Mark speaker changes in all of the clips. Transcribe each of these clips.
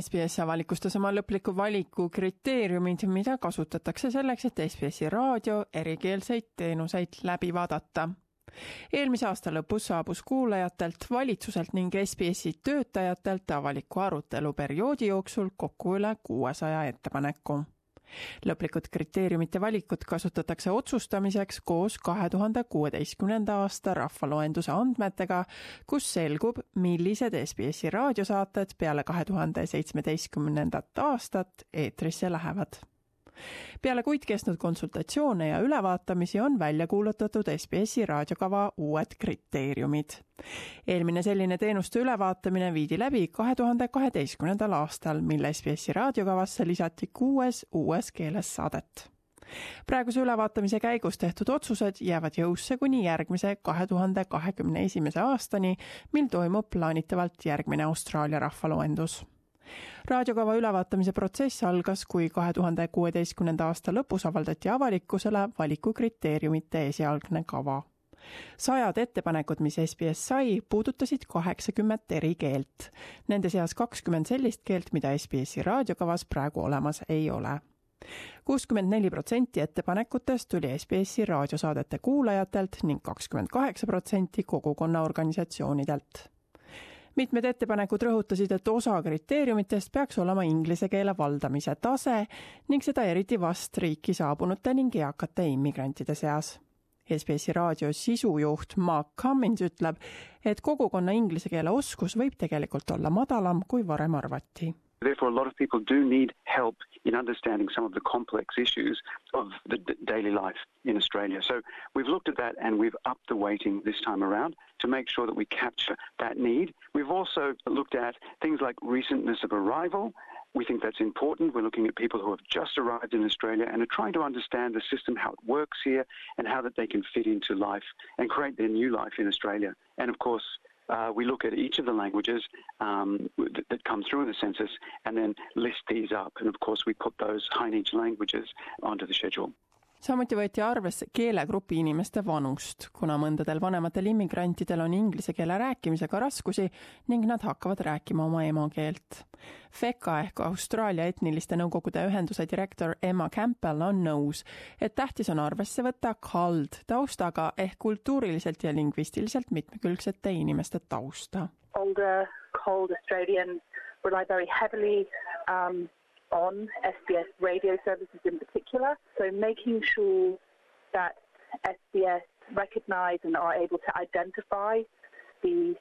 Speaker 1: SBS avalikustas oma lõpliku valiku kriteeriumid, mida kasutatakse selleks, et SBS-i raadio erikeelseid teenuseid läbi vaadata. eelmise aasta lõpus saabus kuulajatelt, valitsuselt ning SBS-i töötajatelt avaliku arutelu perioodi jooksul kokku üle kuuesaja ettepaneku lõplikud kriteeriumite valikut kasutatakse otsustamiseks koos kahe tuhande kuueteistkümnenda aasta rahvaloenduse andmetega, kus selgub, millised SBS-i raadiosaated peale kahe tuhande seitsmeteistkümnendat aastat eetrisse lähevad peale kuid kestnud konsultatsioone ja ülevaatamisi on välja kuulutatud SBS-i raadiokava uued kriteeriumid. eelmine selline teenuste ülevaatamine viidi läbi kahe tuhande kaheteistkümnendal aastal, mil SBS-i raadiokavasse lisati kuues uues keeles saadet praeguse ülevaatamise käigus tehtud otsused jäävad jõusse kuni järgmise kahe tuhande kahekümne esimese aastani, mil toimub plaanitavalt järgmine Austraalia rahvaloendus raadiokava ülevaatamise protsess algas, kui kahe tuhande kuueteistkümnenda aasta lõpus avaldati avalikkusele valikukriteeriumite esialgne kava. sajad ettepanekud, mis SBS sai, puudutasid kaheksakümmet eri keelt. Nende seas kakskümmend sellist keelt, mida SBS-i raadiokavas praegu olemas ei ole kuuskümmend neli protsenti ettepanekutest tuli SBS-i raadiosaadete kuulajatelt ning kakskümmend kaheksa protsenti kogukonna organisatsioonidelt mitmed ettepanekud rõhutasid, et osa kriteeriumitest peaks olema inglise keele valdamise tase ning seda eriti vast riiki saabunute ning eakate immigrantide seas. SBS-i raadio sisujuht Mark Cummins ütleb, et kogukonna inglise keele oskus võib tegelikult olla madalam, kui varem arvati.
Speaker 2: Therefore, a lot of people do need help in understanding some of the complex issues of the daily life in Australia. So we've looked at that and we've upped the weighting this time around to make sure that we capture that need. We've also looked at things like recentness of arrival. We think that's important. We're looking at people who have just arrived in Australia and are trying to understand the system, how it works here, and how that they can fit into life and create their new life in Australia. And of course, uh, we look at each of the languages um, that, that come through in the census and then list these up. And of course, we put those high needs languages onto the schedule.
Speaker 1: Samuti võeti arvesse keelegrupi inimeste vanust, kuna mõndadel vanematel immigrantidel on inglise keele rääkimisega raskusi ning nad hakkavad rääkima oma emakeelt. FECA ehk Austraalia etniliste nõukogude ühenduse direktor Emma Campbell on nõus, et tähtis on arvesse võtta kald taustaga ehk kultuuriliselt ja lingvistiliselt mitmekülgsete inimeste tausta.
Speaker 3: Older cold Australians rely very heavily um, on SBS radio services in particular. So making sure that SBS recognise and are able to identify the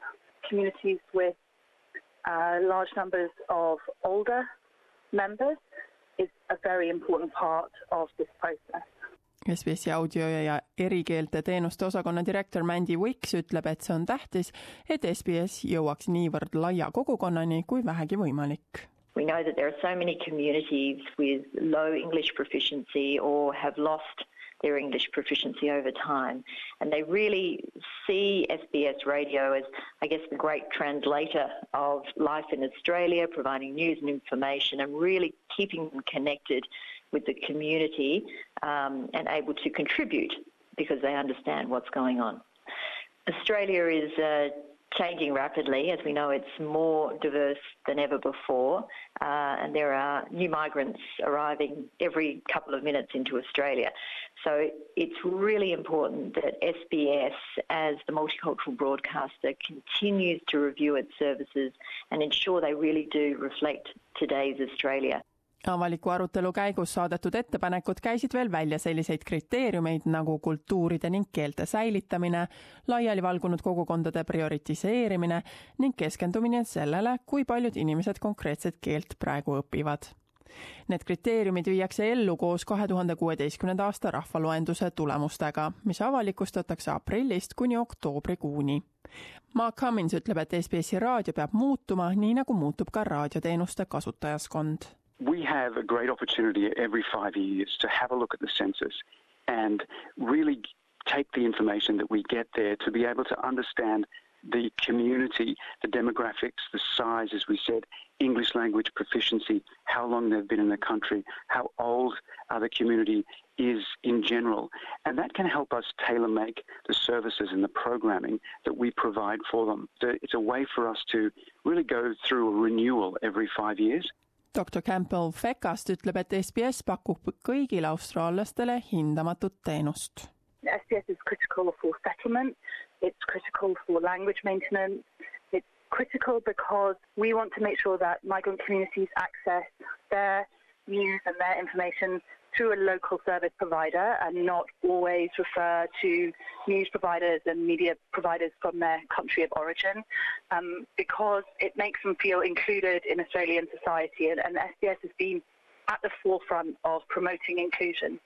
Speaker 3: communities with uh, large numbers of older members is a very important part of this process.
Speaker 1: SBS-i audio ja erikeelte teenuste osakonna direktor Mandy Wicks ütleb, et see on tähtis, et SBS jõuaks niivõrd laia kogukonnani kui vähegi võimalik
Speaker 4: We know that there are so many communities with low English proficiency or have lost their English proficiency over time. And they really see SBS radio as, I guess, the great translator of life in Australia, providing news and information and really keeping them connected with the community um, and able to contribute because they understand what's going on. Australia is uh, changing rapidly. As we know, it's more diverse than ever before, uh, and there are new migrants arriving every couple of minutes into Australia. So it's really important that SBS, as the multicultural broadcaster, continues to review its services and ensure they really do reflect today's Australia.
Speaker 1: Avaliku arutelu käigus saadetud ettepanekud käisid veel välja selliseid kriteeriumeid nagu kultuuride ning keelte säilitamine, laiali valgunud kogukondade prioritiseerimine ning keskendumine sellele, kui paljud inimesed konkreetset keelt praegu õpivad. Need kriteeriumid viiakse ellu koos kahe tuhande kuueteistkümnenda aasta rahvaloenduse tulemustega, mis avalikustatakse aprillist kuni oktoobrikuuni. Mark Cummins ütleb, et SBS-i raadio peab muutuma, nii nagu muutub ka raadioteenuste kasutajaskond
Speaker 2: we have a great opportunity every five years to have a look at the census and really take the information that we get there to be able to understand the community, the demographics, the size, as we said, English language proficiency, how long they've been in the country, how old uh, the community is in general. And that can help us tailor make the services and the programming that we provide for them. It's a way for us to really go through a renewal every five years.
Speaker 1: Doktor Campbell Fekast ütleb, et SBS pakub kõigile austraallastele hindamatut teenust.
Speaker 3: SBS is critical for settlement, it's critical for language maintenance, it's critical because we want to make sure that migrant communities access their news and their information through a local service provider and not always refer to news providers and media providers from their country of origin um, because it makes them feel included in Australian society and, and SBS has been at the forefront of promoting inclusion.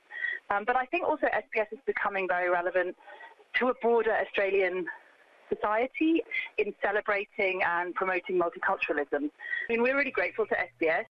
Speaker 3: Um, but I think also SBS is becoming very relevant to a broader Australian society in celebrating and promoting multiculturalism. I mean, we're really grateful to SBS